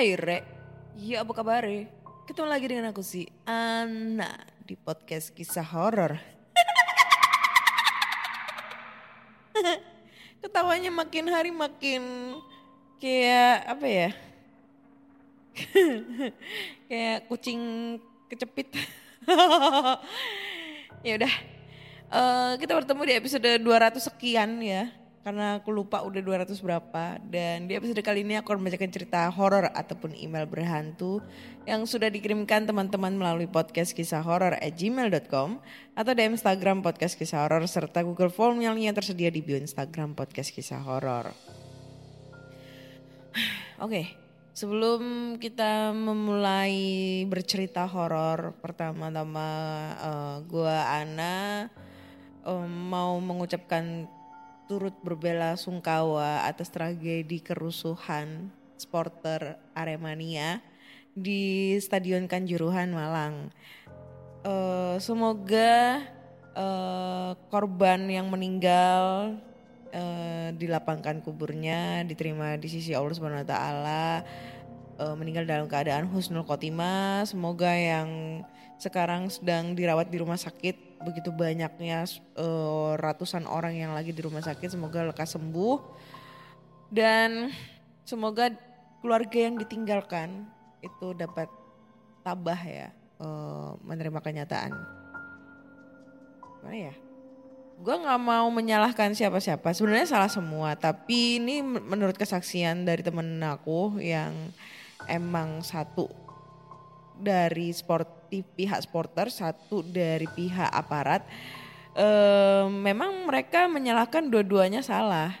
Hai Re, ya apa kabar Ketemu lagi dengan aku si Ana di podcast kisah horor. Ketawanya makin hari makin kayak apa ya? kayak kucing kecepit. ya udah, Eh, kita bertemu di episode 200 sekian ya. Karena aku lupa udah 200 berapa. Dan di episode kali ini aku akan membacakan cerita horor ataupun email berhantu yang sudah dikirimkan teman-teman melalui podcast kisah horor at gmail.com atau di Instagram podcast kisah horor serta Google Form yang lainnya tersedia di bio Instagram podcast kisah horor. Oke, sebelum kita memulai bercerita horor, pertama-tama eh, gua Ana eh, mau mengucapkan turut berbela sungkawa atas tragedi kerusuhan sporter Aremania di Stadion Kanjuruhan Malang. Eh, semoga eh, korban yang meninggal eh, dilapangkan kuburnya, diterima di sisi Allah Subhanahu wa taala, eh, meninggal dalam keadaan husnul khotimah. Semoga yang sekarang sedang dirawat di rumah sakit begitu banyaknya eh, ratusan orang yang lagi di rumah sakit semoga lekas sembuh dan semoga keluarga yang ditinggalkan itu dapat tabah ya eh, menerima kenyataan. Mana ya? Gue nggak mau menyalahkan siapa-siapa. Sebenarnya salah semua. Tapi ini men- menurut kesaksian dari temen aku yang emang satu dari pihak supporter, satu dari pihak aparat. Eh, memang mereka menyalahkan dua-duanya salah,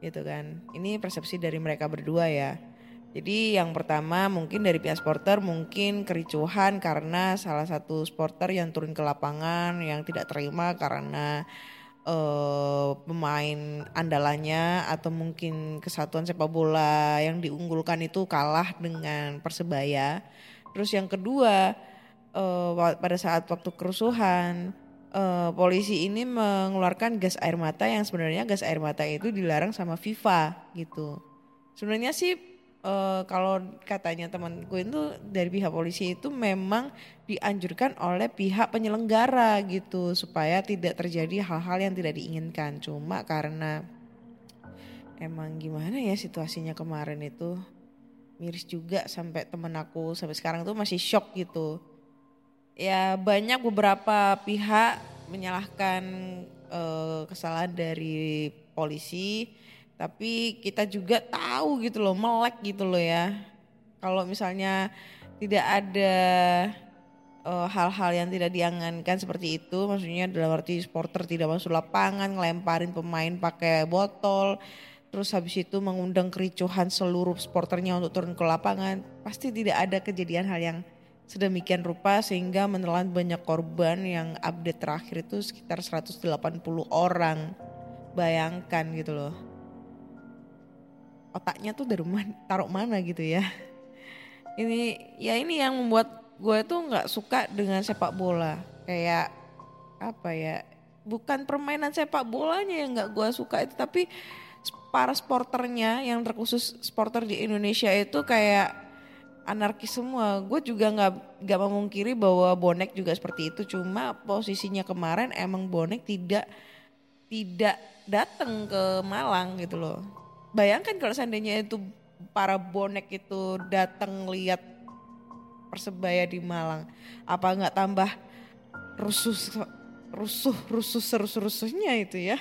gitu kan? Ini persepsi dari mereka berdua ya. Jadi yang pertama mungkin dari pihak supporter mungkin kericuhan karena salah satu supporter yang turun ke lapangan yang tidak terima karena eh, pemain andalannya atau mungkin kesatuan sepak bola yang diunggulkan itu kalah dengan persebaya. Terus yang kedua wa- pada saat waktu kerusuhan eh, polisi ini mengeluarkan gas air mata yang sebenarnya gas air mata itu dilarang sama FIFA gitu. Sebenarnya sih eh, kalau katanya temanku itu dari pihak polisi itu memang dianjurkan oleh pihak penyelenggara gitu supaya tidak terjadi hal-hal yang tidak diinginkan. Cuma karena emang gimana ya situasinya kemarin itu miris juga sampai temen aku sampai sekarang tuh masih shock gitu. Ya banyak beberapa pihak menyalahkan eh, kesalahan dari polisi, tapi kita juga tahu gitu loh melek gitu loh ya. Kalau misalnya tidak ada eh, hal-hal yang tidak diangankan seperti itu, maksudnya dalam arti supporter tidak masuk lapangan, ngelemparin pemain pakai botol, terus habis itu mengundang kericuhan seluruh supporternya untuk turun ke lapangan, pasti tidak ada kejadian hal yang sedemikian rupa sehingga menelan banyak korban yang update terakhir itu sekitar 180 orang. Bayangkan gitu loh. Otaknya tuh dari mana, taruh mana gitu ya. Ini ya ini yang membuat gue tuh nggak suka dengan sepak bola. Kayak apa ya? Bukan permainan sepak bolanya yang nggak gue suka itu tapi para sporternya yang terkhusus sporter di Indonesia itu kayak anarkis semua. Gue juga nggak nggak memungkiri bahwa bonek juga seperti itu. Cuma posisinya kemarin emang bonek tidak tidak datang ke Malang gitu loh. Bayangkan kalau seandainya itu para bonek itu datang lihat persebaya di Malang, apa nggak tambah rusuh rusuh rusuh serus rusuhnya itu ya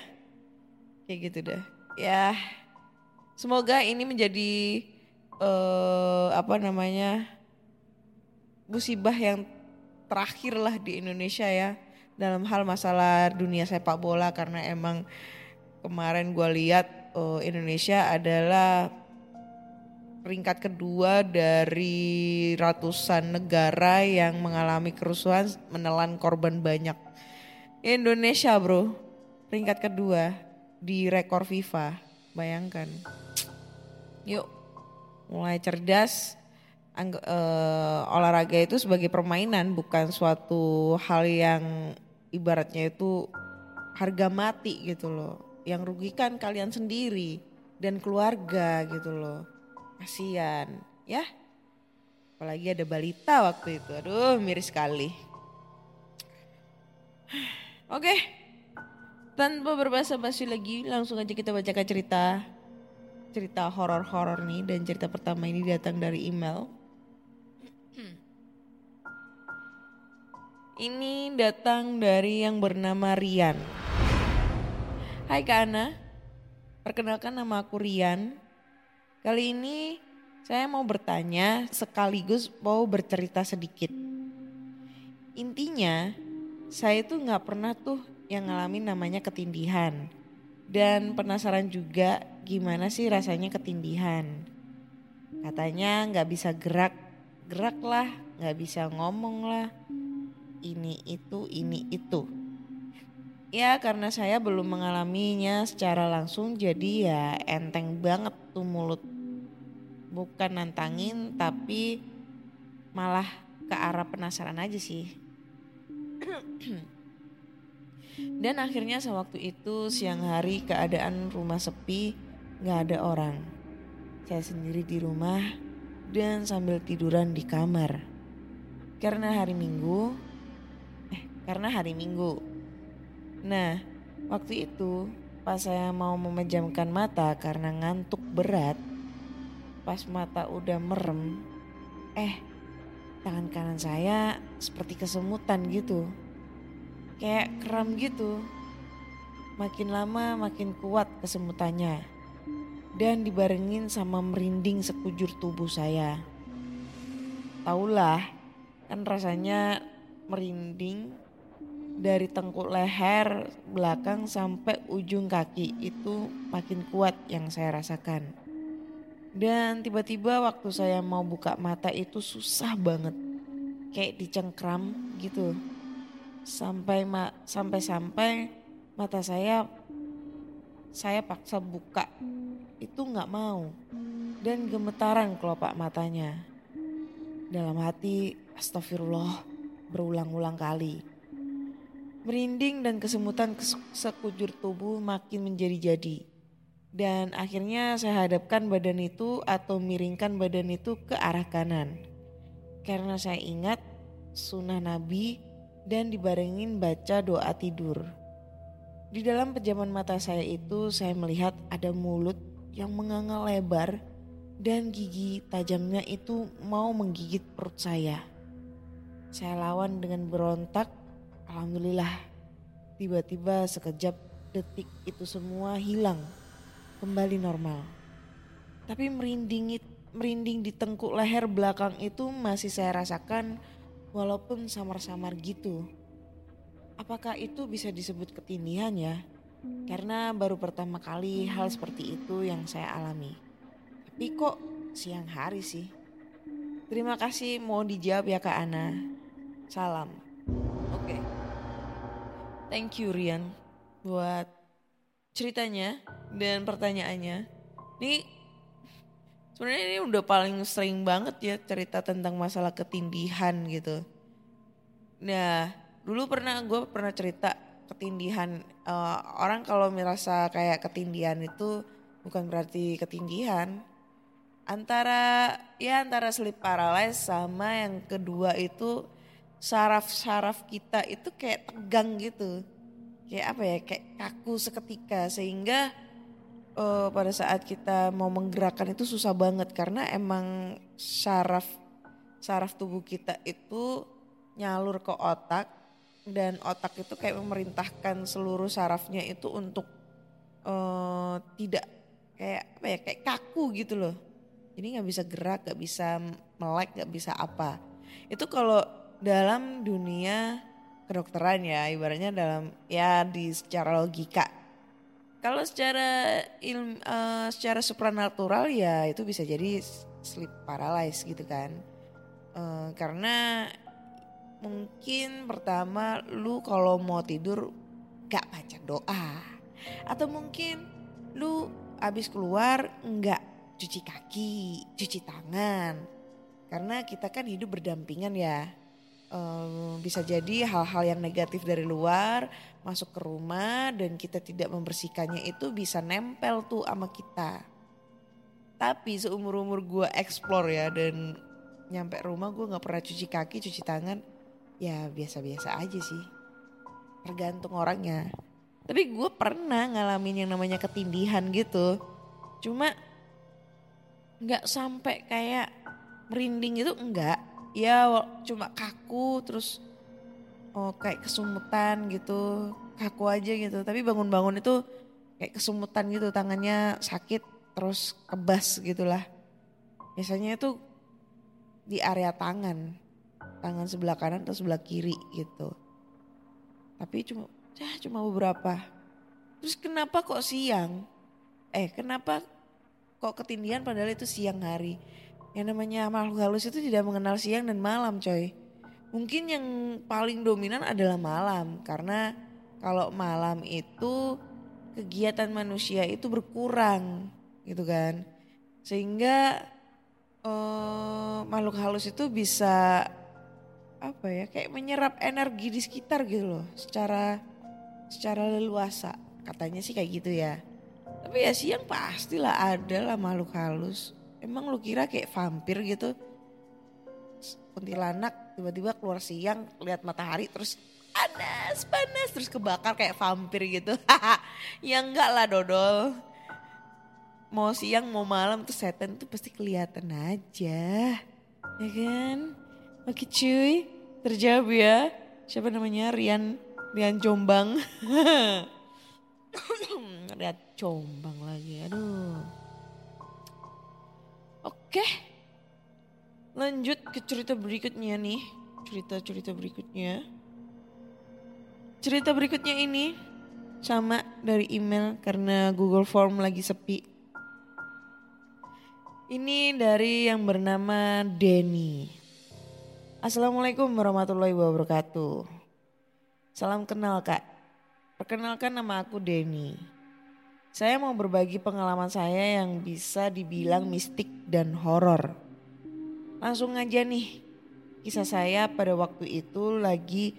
kayak gitu deh ya semoga ini menjadi eh apa namanya musibah yang terakhir lah di Indonesia ya dalam hal masalah dunia sepak bola karena emang kemarin gue lihat eh, Indonesia adalah peringkat kedua dari ratusan negara yang mengalami kerusuhan menelan korban banyak. Indonesia bro, peringkat kedua di rekor FIFA. Bayangkan. Yuk, mulai cerdas. Angg- eh, olahraga itu sebagai permainan bukan suatu hal yang ibaratnya itu harga mati gitu loh. Yang rugikan kalian sendiri dan keluarga gitu loh. Kasian ya. Apalagi ada balita waktu itu. Aduh miris sekali. Oke. Tanpa berbahasa basi lagi langsung aja kita bacakan cerita. Cerita horor-horor nih dan cerita pertama ini datang dari email. Ini datang dari yang bernama Rian. Hai Kak Ana, perkenalkan nama aku Rian. Kali ini saya mau bertanya sekaligus mau bercerita sedikit. Intinya saya tuh nggak pernah tuh yang ngalamin namanya ketindihan. Dan penasaran juga gimana sih rasanya ketindihan. Katanya nggak bisa gerak, gerak lah, nggak bisa ngomong lah. Ini itu, ini itu. Ya karena saya belum mengalaminya secara langsung jadi ya enteng banget tuh mulut. Bukan nantangin tapi malah ke arah penasaran aja sih. Dan akhirnya sewaktu itu siang hari keadaan rumah sepi gak ada orang. Saya sendiri di rumah dan sambil tiduran di kamar. Karena hari minggu, eh karena hari minggu Nah, waktu itu pas saya mau memejamkan mata karena ngantuk berat, pas mata udah merem, eh tangan kanan saya seperti kesemutan gitu. Kayak kram gitu. Makin lama makin kuat kesemutannya. Dan dibarengin sama merinding sekujur tubuh saya. Taulah, kan rasanya merinding dari tengkuk leher belakang sampai ujung kaki itu makin kuat yang saya rasakan. Dan tiba-tiba waktu saya mau buka mata itu susah banget. Kayak dicengkram gitu. Sampai ma sampai-sampai mata saya saya paksa buka. Itu nggak mau. Dan gemetaran kelopak matanya. Dalam hati astagfirullah berulang-ulang kali. Merinding dan kesemutan kes- sekujur tubuh makin menjadi-jadi. Dan akhirnya saya hadapkan badan itu atau miringkan badan itu ke arah kanan. Karena saya ingat sunnah Nabi dan dibarengin baca doa tidur. Di dalam pejaman mata saya itu saya melihat ada mulut yang menganga lebar dan gigi tajamnya itu mau menggigit perut saya. Saya lawan dengan berontak Alhamdulillah, tiba-tiba sekejap detik itu semua hilang, kembali normal. Tapi merinding, merinding di tengkuk leher belakang itu masih saya rasakan walaupun samar-samar gitu. Apakah itu bisa disebut ketindihan ya? Karena baru pertama kali hal seperti itu yang saya alami. Tapi kok siang hari sih? Terima kasih mau dijawab ya Kak Ana. Salam. Oke. Thank you Rian buat ceritanya dan pertanyaannya. Ini sebenarnya ini udah paling sering banget ya cerita tentang masalah ketindihan gitu. Nah, dulu pernah gue pernah cerita ketindihan eh, orang kalau merasa kayak ketindihan itu bukan berarti ketindihan. Antara ya antara sleep paralysis sama yang kedua itu saraf-saraf kita itu kayak tegang gitu. Kayak apa ya, kayak kaku seketika sehingga eh, pada saat kita mau menggerakkan itu susah banget karena emang saraf saraf tubuh kita itu nyalur ke otak dan otak itu kayak memerintahkan seluruh sarafnya itu untuk eh, tidak kayak apa ya kayak kaku gitu loh. Jadi nggak bisa gerak, nggak bisa melek, nggak bisa apa. Itu kalau dalam dunia kedokteran ya, ibaratnya dalam ya di secara logika. Kalau secara ilm, eh, secara supranatural ya itu bisa jadi sleep paralysis gitu kan. Eh, karena mungkin pertama lu kalau mau tidur gak baca doa. Atau mungkin lu abis keluar nggak cuci kaki, cuci tangan. Karena kita kan hidup berdampingan ya. Eh, bisa jadi hal-hal yang negatif dari luar masuk ke rumah dan kita tidak membersihkannya itu bisa nempel tuh sama kita. Tapi seumur-umur gue explore ya dan nyampe rumah gue nggak pernah cuci kaki, cuci tangan. Ya biasa-biasa aja sih. Tergantung orangnya. Tapi gue pernah ngalamin yang namanya ketindihan gitu. Cuma nggak sampai kayak merinding itu enggak. Ya cuma kaku terus oh kayak kesumutan gitu. Kaku aja gitu. Tapi bangun-bangun itu kayak kesumutan gitu. Tangannya sakit terus kebas gitulah. Biasanya itu di area tangan. Tangan sebelah kanan atau sebelah kiri gitu. Tapi cuma ya cuma beberapa. Terus kenapa kok siang? Eh kenapa kok ketindihan padahal itu siang hari? Yang namanya makhluk halus itu tidak mengenal siang dan malam coy. Mungkin yang paling dominan adalah malam. Karena kalau malam itu kegiatan manusia itu berkurang gitu kan. Sehingga eh, makhluk halus itu bisa apa ya kayak menyerap energi di sekitar gitu loh. Secara secara leluasa. Katanya sih kayak gitu ya. Tapi ya siang pastilah ada lah makhluk halus. Emang lu kira kayak vampir gitu? Kuntilanak tiba-tiba keluar siang lihat matahari terus panas panas terus kebakar kayak vampir gitu ya enggak lah dodol mau siang mau malam tuh setan tuh pasti kelihatan aja ya kan Oke cuy, terjawab ya. Siapa namanya? Rian, Rian Jombang. Rian Jombang lagi, aduh. Oke, lanjut ke cerita berikutnya nih. Cerita-cerita berikutnya. Cerita berikutnya ini sama dari email karena Google Form lagi sepi. Ini dari yang bernama Denny. Assalamualaikum warahmatullahi wabarakatuh. Salam kenal kak. Perkenalkan nama aku Denny. Saya mau berbagi pengalaman saya yang bisa dibilang mistik dan horor. Langsung aja nih. Kisah saya pada waktu itu lagi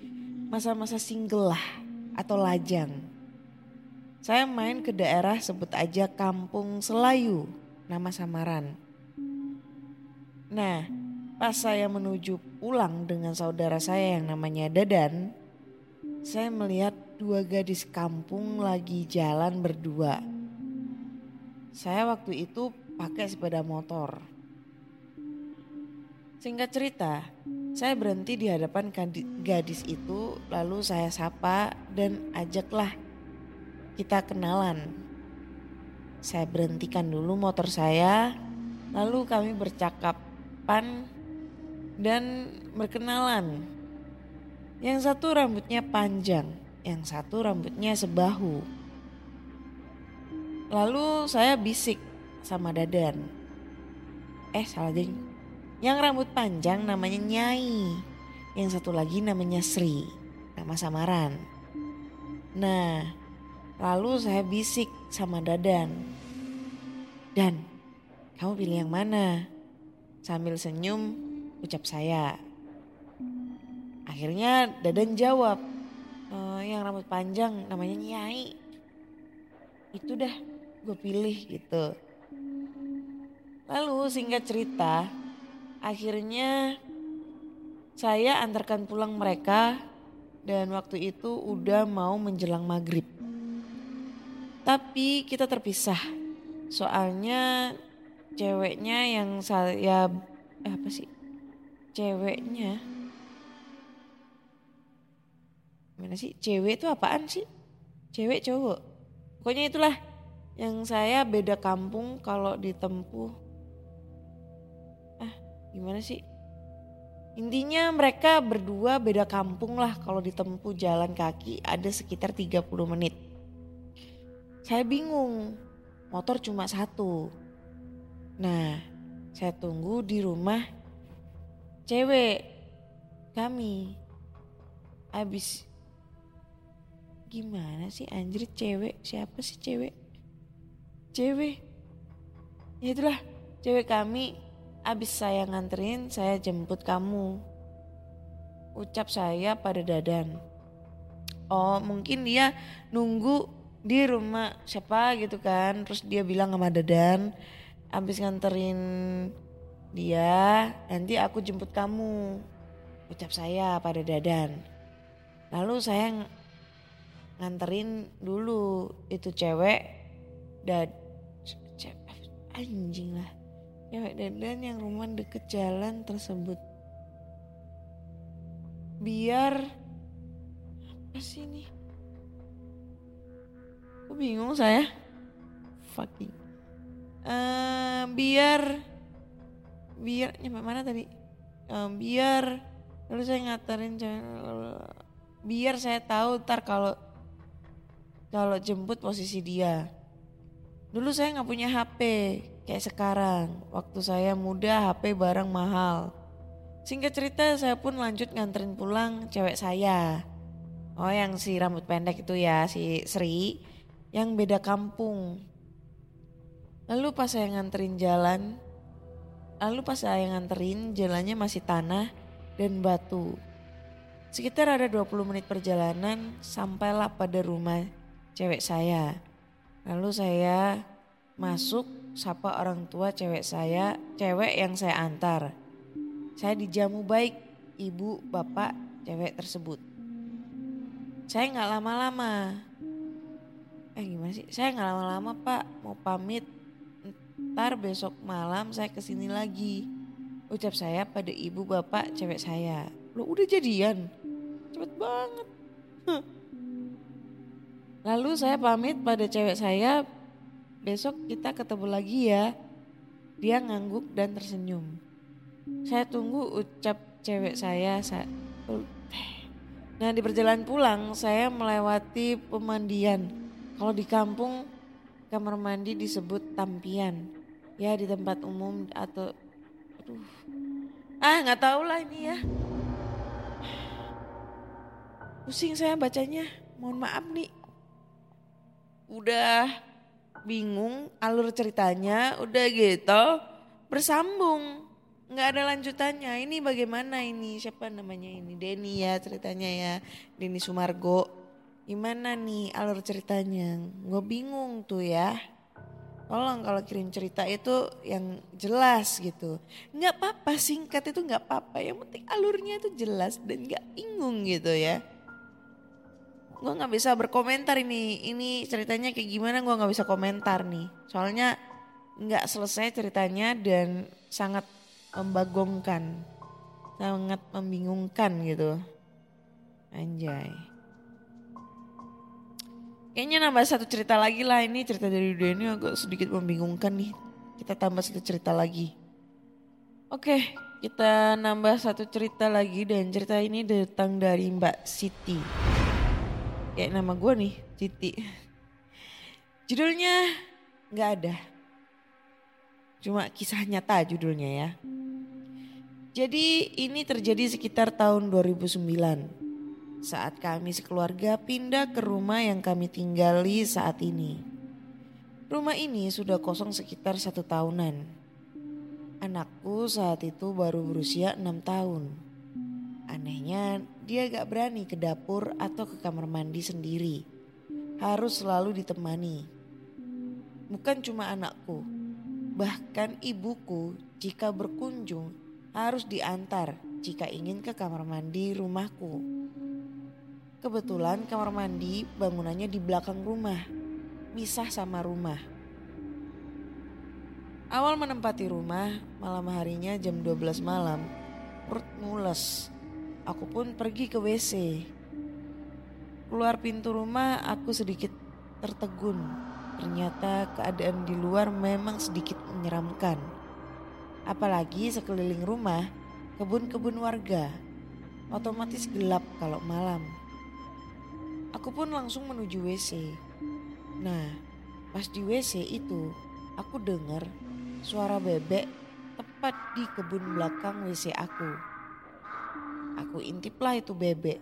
masa-masa single lah atau lajang. Saya main ke daerah sebut aja Kampung Selayu, nama samaran. Nah, Pas saya menuju pulang dengan saudara saya yang namanya Dadan, saya melihat dua gadis kampung lagi jalan berdua. Saya waktu itu pakai sepeda motor. Singkat cerita, saya berhenti di hadapan gadis itu, lalu saya sapa dan ajaklah kita kenalan. Saya berhentikan dulu motor saya, lalu kami bercakapan dan berkenalan. Yang satu rambutnya panjang, yang satu rambutnya sebahu. Lalu saya bisik sama Dadan. Eh salah ding. Yang rambut panjang namanya Nyai. Yang satu lagi namanya Sri. Nama samaran. Nah, lalu saya bisik sama Dadan. Dan, kamu pilih yang mana? Sambil senyum, ucap saya. Akhirnya Dadan jawab, "Eh, yang rambut panjang namanya Nyai. Itu dah gue pilih gitu. Lalu singkat cerita, akhirnya saya antarkan pulang mereka dan waktu itu udah mau menjelang maghrib. Tapi kita terpisah, soalnya ceweknya yang saya apa sih? Ceweknya. Gimana sih? Cewek itu apaan sih? Cewek cowok. Pokoknya itulah yang saya beda kampung kalau ditempuh gimana sih? Intinya mereka berdua beda kampung lah kalau ditempuh jalan kaki ada sekitar 30 menit. Saya bingung motor cuma satu. Nah saya tunggu di rumah cewek kami. Abis gimana sih anjir cewek? Siapa sih cewek? Cewek. Ya itulah cewek kami abis saya nganterin saya jemput kamu. Ucap saya pada dadan. Oh mungkin dia nunggu di rumah siapa gitu kan. Terus dia bilang sama dadan abis nganterin dia nanti aku jemput kamu. Ucap saya pada dadan. Lalu saya nganterin dulu itu cewek dan anjing lah cewek dandan yang rumah deket jalan tersebut. Biar apa sih ini? Aku bingung saya? Fucking. Uh, biar biar nyampe mana tadi? Uh, biar lalu saya ngatarin biar saya tahu ntar kalau kalau jemput posisi dia. Dulu saya nggak punya HP kayak sekarang. Waktu saya muda HP barang mahal. Singkat cerita saya pun lanjut nganterin pulang cewek saya. Oh yang si rambut pendek itu ya si Sri yang beda kampung. Lalu pas saya nganterin jalan, lalu pas saya nganterin jalannya masih tanah dan batu. Sekitar ada 20 menit perjalanan sampailah pada rumah cewek saya. Lalu saya masuk sapa orang tua cewek saya, cewek yang saya antar. Saya dijamu baik ibu bapak cewek tersebut. Saya nggak lama-lama. Eh gimana sih? Saya nggak lama-lama pak mau pamit. Ntar besok malam saya ke sini lagi. Ucap saya pada ibu bapak cewek saya. Lo udah jadian? Cepet banget. Lalu saya pamit pada cewek saya, besok kita ketemu lagi ya. Dia ngangguk dan tersenyum. Saya tunggu ucap cewek saya. nah di perjalanan pulang saya melewati pemandian. Kalau di kampung kamar mandi disebut tampian. Ya di tempat umum atau aduh. Ah nggak tahu lah ini ya. Pusing saya bacanya. Mohon maaf nih udah bingung alur ceritanya, udah gitu bersambung. nggak ada lanjutannya. Ini bagaimana ini? Siapa namanya ini? Denny ya ceritanya ya. Denny Sumargo. Gimana nih alur ceritanya? Gue bingung tuh ya. Tolong kalau kirim cerita itu yang jelas gitu. Nggak apa-apa singkat itu nggak apa-apa. Yang penting alurnya itu jelas dan nggak bingung gitu ya gue nggak bisa berkomentar ini. Ini ceritanya kayak gimana gue nggak bisa komentar nih. Soalnya nggak selesai ceritanya dan sangat membagongkan. Sangat membingungkan gitu. Anjay. Kayaknya nambah satu cerita lagi lah. Ini cerita dari Denny agak sedikit membingungkan nih. Kita tambah satu cerita lagi. Oke kita nambah satu cerita lagi dan cerita ini datang dari Mbak Siti kayak nama gue nih, Citi. Judulnya nggak ada. Cuma kisah nyata judulnya ya. Jadi ini terjadi sekitar tahun 2009. Saat kami sekeluarga pindah ke rumah yang kami tinggali saat ini. Rumah ini sudah kosong sekitar satu tahunan. Anakku saat itu baru berusia enam tahun. Anehnya dia gak berani ke dapur atau ke kamar mandi sendiri. Harus selalu ditemani. Bukan cuma anakku, bahkan ibuku jika berkunjung harus diantar jika ingin ke kamar mandi rumahku. Kebetulan kamar mandi bangunannya di belakang rumah, misah sama rumah. Awal menempati rumah, malam harinya jam 12 malam, perut mules Aku pun pergi ke WC. keluar pintu rumah aku sedikit tertegun. Ternyata keadaan di luar memang sedikit menyeramkan. Apalagi sekeliling rumah kebun-kebun warga. Otomatis gelap kalau malam. Aku pun langsung menuju WC. Nah, pas di WC itu aku dengar suara bebek tepat di kebun belakang WC aku. Aku intiplah itu bebek.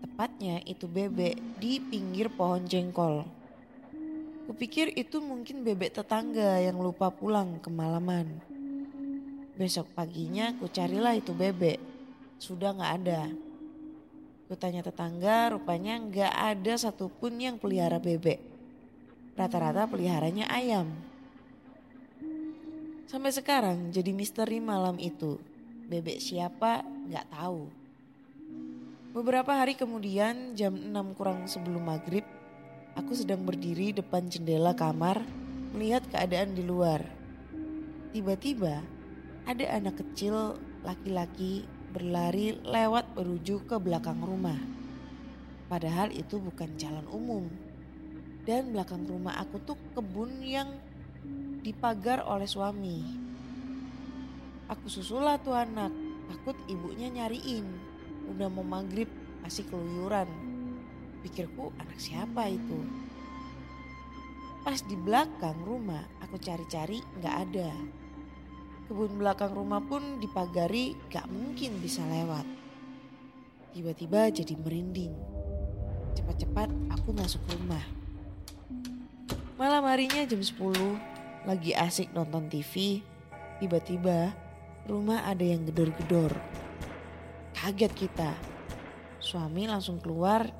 Tepatnya itu bebek di pinggir pohon jengkol. Kupikir itu mungkin bebek tetangga yang lupa pulang kemalaman. Besok paginya ku carilah itu bebek. Sudah nggak ada. Ku tanya tetangga, rupanya nggak ada satupun yang pelihara bebek. Rata-rata peliharanya ayam. Sampai sekarang jadi misteri malam itu. Bebek siapa nggak tahu. Beberapa hari kemudian jam 6 kurang sebelum maghrib, aku sedang berdiri depan jendela kamar melihat keadaan di luar. Tiba-tiba ada anak kecil laki-laki berlari lewat menuju ke belakang rumah. Padahal itu bukan jalan umum. Dan belakang rumah aku tuh kebun yang dipagar oleh suami. Aku susulah tuh anak, takut ibunya nyariin. Udah mau maghrib, masih keluyuran. Pikirku anak siapa itu? Pas di belakang rumah, aku cari-cari nggak ada. Kebun belakang rumah pun dipagari gak mungkin bisa lewat. Tiba-tiba jadi merinding. Cepat-cepat aku masuk rumah. Malam harinya jam 10, lagi asik nonton TV. Tiba-tiba rumah ada yang gedor-gedor. Kaget kita. Suami langsung keluar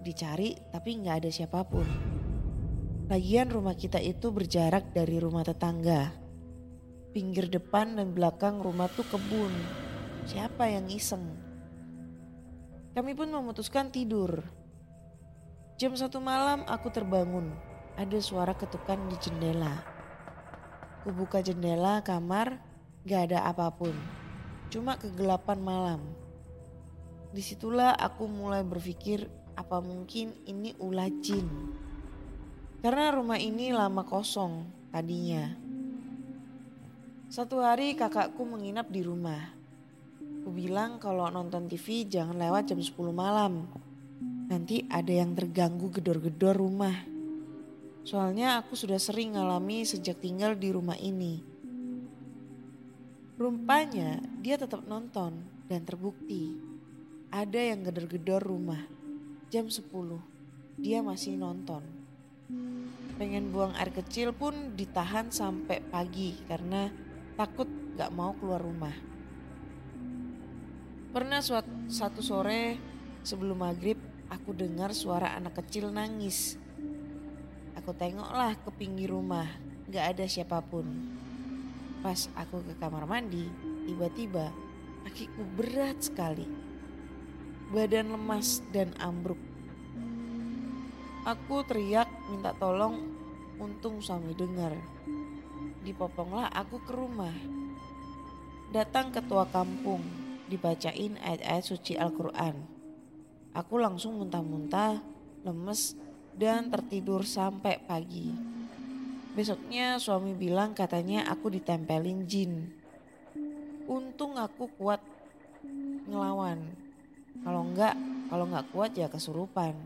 dicari tapi nggak ada siapa pun. Lagian rumah kita itu berjarak dari rumah tetangga pinggir depan dan belakang rumah tuh kebun. Siapa yang iseng? Kami pun memutuskan tidur. Jam satu malam aku terbangun. Ada suara ketukan di jendela. Kubuka jendela kamar, gak ada apa pun. Cuma kegelapan malam. Di situlah aku mulai berpikir apa mungkin ini ulah jin. Karena rumah ini lama kosong tadinya. Satu hari kakakku menginap di rumah. Ku bilang kalau nonton TV jangan lewat jam 10 malam. Nanti ada yang terganggu gedor-gedor rumah. Soalnya aku sudah sering ngalami sejak tinggal di rumah ini. Rumpanya dia tetap nonton dan terbukti. Ada yang gedor-gedor rumah. Jam 10 dia masih nonton. Pengen buang air kecil pun ditahan sampai pagi karena takut gak mau keluar rumah. Pernah suatu, satu sore sebelum maghrib aku dengar suara anak kecil nangis. Aku tengoklah ke pinggir rumah, gak ada siapa pun. Pas aku ke kamar mandi, tiba-tiba kakiku berat sekali. Badan lemas dan ambruk. Aku teriak minta tolong, untung suami dengar dipoponglah aku ke rumah. Datang ketua kampung, dibacain ayat-ayat suci Al-Quran. Aku langsung muntah-muntah, lemes, dan tertidur sampai pagi. Besoknya suami bilang katanya aku ditempelin jin. Untung aku kuat ngelawan. Kalau enggak, kalau enggak kuat ya kesurupan.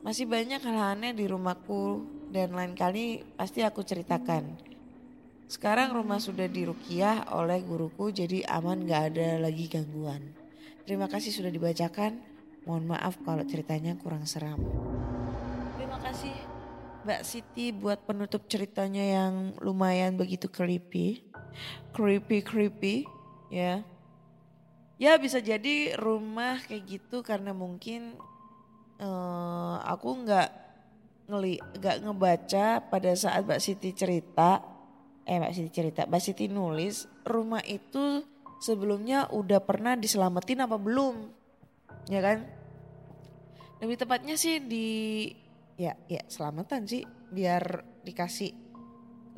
Masih banyak hal aneh di rumahku dan lain kali pasti aku ceritakan. Sekarang rumah sudah dirukiah oleh guruku jadi aman gak ada lagi gangguan. Terima kasih sudah dibacakan. Mohon maaf kalau ceritanya kurang seram. Terima kasih Mbak Siti buat penutup ceritanya yang lumayan begitu creepy. Creepy creepy ya. Ya bisa jadi rumah kayak gitu karena mungkin uh, aku nggak ngeli nggak ngebaca pada saat Mbak Siti cerita eh Mbak Siti cerita, Mbak Siti nulis rumah itu sebelumnya udah pernah diselamatin apa belum, ya kan? Lebih tepatnya sih di ya ya selamatan sih biar dikasih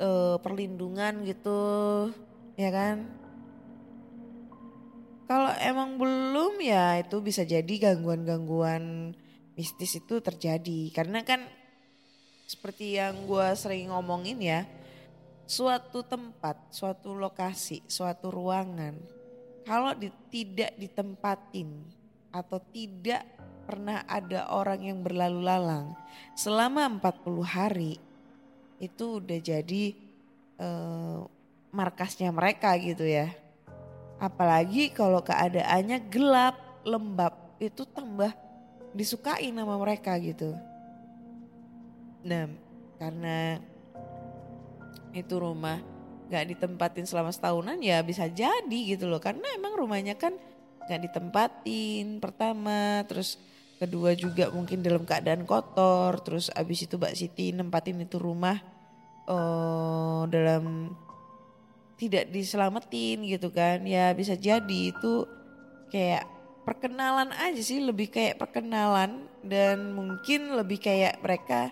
uh, perlindungan gitu, ya kan? Kalau emang belum ya itu bisa jadi gangguan-gangguan mistis itu terjadi karena kan seperti yang gue sering ngomongin ya suatu tempat suatu lokasi suatu ruangan kalau di- tidak ditempatin atau tidak pernah ada orang yang berlalu lalang selama 40 hari itu udah jadi eh, markasnya mereka gitu ya. Apalagi kalau keadaannya gelap, lembab, itu tambah disukai nama mereka gitu. Nah, karena itu rumah gak ditempatin selama setahunan ya bisa jadi gitu loh. Karena emang rumahnya kan gak ditempatin pertama, terus kedua juga mungkin dalam keadaan kotor, terus abis itu Mbak Siti nempatin itu rumah eh dalam tidak diselamatin gitu kan. Ya bisa jadi itu kayak perkenalan aja sih lebih kayak perkenalan dan mungkin lebih kayak mereka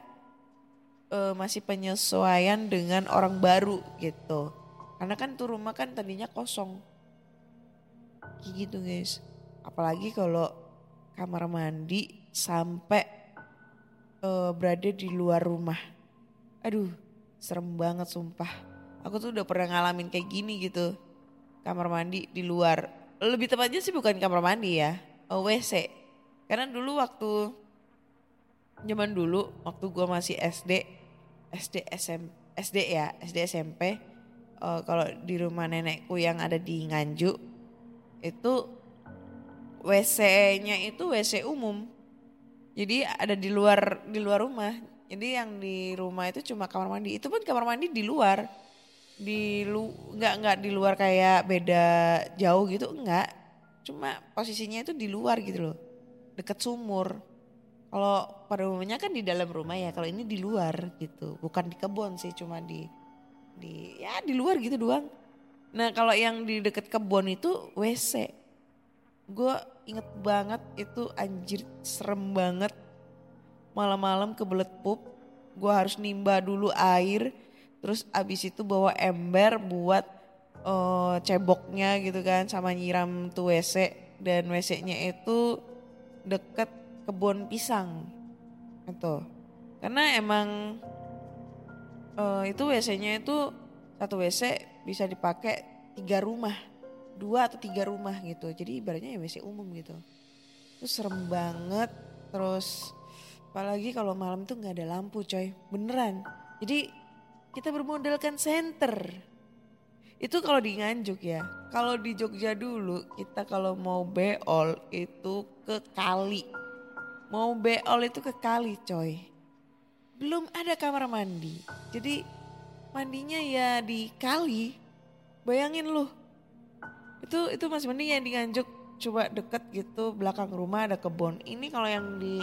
eh, masih penyesuaian dengan orang baru gitu. Karena kan tuh rumah kan tadinya kosong. Kayak gitu guys. Apalagi kalau kamar mandi sampai eh, berada di luar rumah. Aduh serem banget sumpah. Aku tuh udah pernah ngalamin kayak gini gitu. Kamar mandi di luar. Lebih tepatnya sih bukan kamar mandi ya eh, WC karena dulu waktu zaman dulu waktu gua masih SD SD SM SD ya SD SMP eh, kalau di rumah nenekku yang ada di Nganjuk itu WC-nya itu WC umum. Jadi ada di luar di luar rumah. Jadi yang di rumah itu cuma kamar mandi. Itu pun kamar mandi di luar. Di lu nggak nggak di luar kayak beda jauh gitu enggak cuma posisinya itu di luar gitu loh. Deket sumur. Kalau pada umumnya kan di dalam rumah ya. Kalau ini di luar gitu. Bukan di kebun sih cuma di di ya di luar gitu doang. Nah kalau yang di deket kebun itu WC gue inget banget itu anjir serem banget. Malam-malam kebelet pup gue harus nimba dulu air terus abis itu bawa ember buat eh, ceboknya gitu kan sama nyiram tuh WC dan WC-nya itu deket kebun pisang itu karena emang eh, itu WC-nya itu satu WC bisa dipakai tiga rumah dua atau tiga rumah gitu. Jadi ibaratnya ya WC umum gitu. Itu serem banget. Terus apalagi kalau malam tuh nggak ada lampu coy. Beneran. Jadi kita bermodalkan senter. Itu kalau di Nganjuk ya. Kalau di Jogja dulu kita kalau mau beol itu ke kali. Mau beol itu ke kali coy. Belum ada kamar mandi. Jadi mandinya ya di kali. Bayangin lu itu itu masih mending yang di Nganjuk coba deket gitu belakang rumah ada kebun. Ini kalau yang di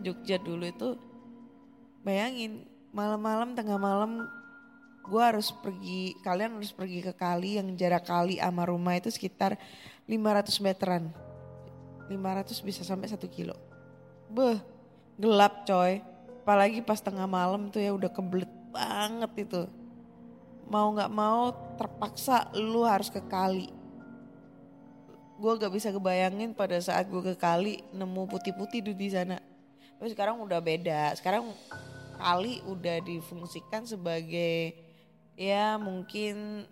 Jogja dulu itu bayangin malam-malam tengah malam gue harus pergi kalian harus pergi ke kali yang jarak kali sama rumah itu sekitar 500 meteran. 500 bisa sampai satu kilo. Beh gelap coy. Apalagi pas tengah malam tuh ya udah kebelet banget itu. Mau nggak mau terpaksa lu harus ke kali gue gak bisa kebayangin pada saat gue ke kali nemu putih-putih di sana. Tapi sekarang udah beda. Sekarang kali udah difungsikan sebagai ya mungkin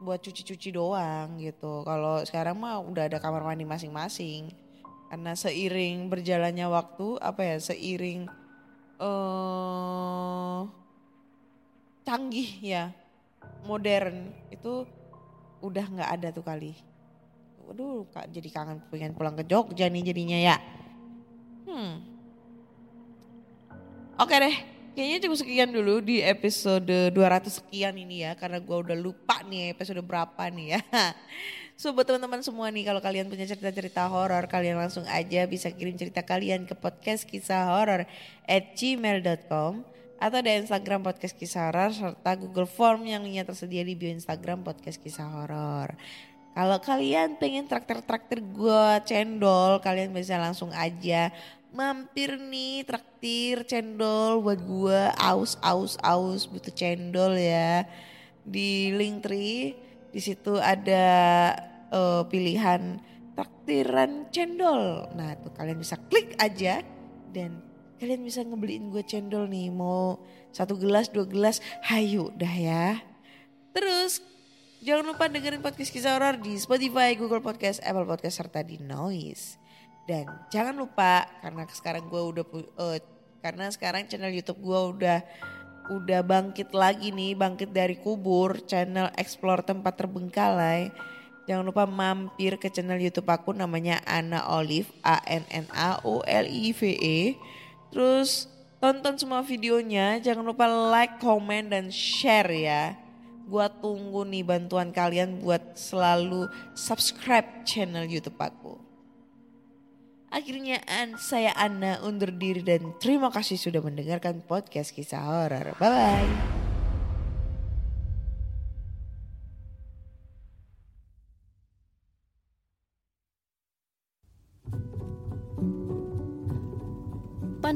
buat cuci-cuci doang gitu. Kalau sekarang mah udah ada kamar mandi masing-masing. Karena seiring berjalannya waktu apa ya seiring eh canggih ya modern itu udah nggak ada tuh kali waduh kak jadi kangen pengen pulang ke Jogja nih jadinya ya. Hmm. Oke deh kayaknya cukup sekian dulu di episode 200 sekian ini ya karena gua udah lupa nih episode berapa nih ya. So buat teman-teman semua nih kalau kalian punya cerita-cerita horor kalian langsung aja bisa kirim cerita kalian ke podcast kisah horor at gmail.com atau di Instagram podcast kisah horor serta Google Form yang linknya tersedia di bio Instagram podcast kisah horor. Kalau kalian pengen traktir-traktir gue cendol kalian bisa langsung aja mampir nih traktir cendol buat gue aus aus aus butuh cendol ya di link tree di situ ada eh, pilihan traktiran cendol. Nah tuh kalian bisa klik aja dan kalian bisa ngebeliin gue cendol nih. Mau satu gelas, dua gelas, hayu dah ya. Terus jangan lupa dengerin podcast kisah horor di Spotify, Google Podcast, Apple Podcast, serta di Noise. Dan jangan lupa karena sekarang gue udah eh, karena sekarang channel YouTube gue udah udah bangkit lagi nih, bangkit dari kubur, channel explore tempat terbengkalai. Jangan lupa mampir ke channel YouTube aku namanya Ana Olive, A N N A O L I V E. Terus tonton semua videonya, jangan lupa like, comment dan share ya. Gua tunggu nih bantuan kalian buat selalu subscribe channel YouTube aku. Akhirnya an, saya Anna undur diri dan terima kasih sudah mendengarkan podcast kisah horor. Bye bye.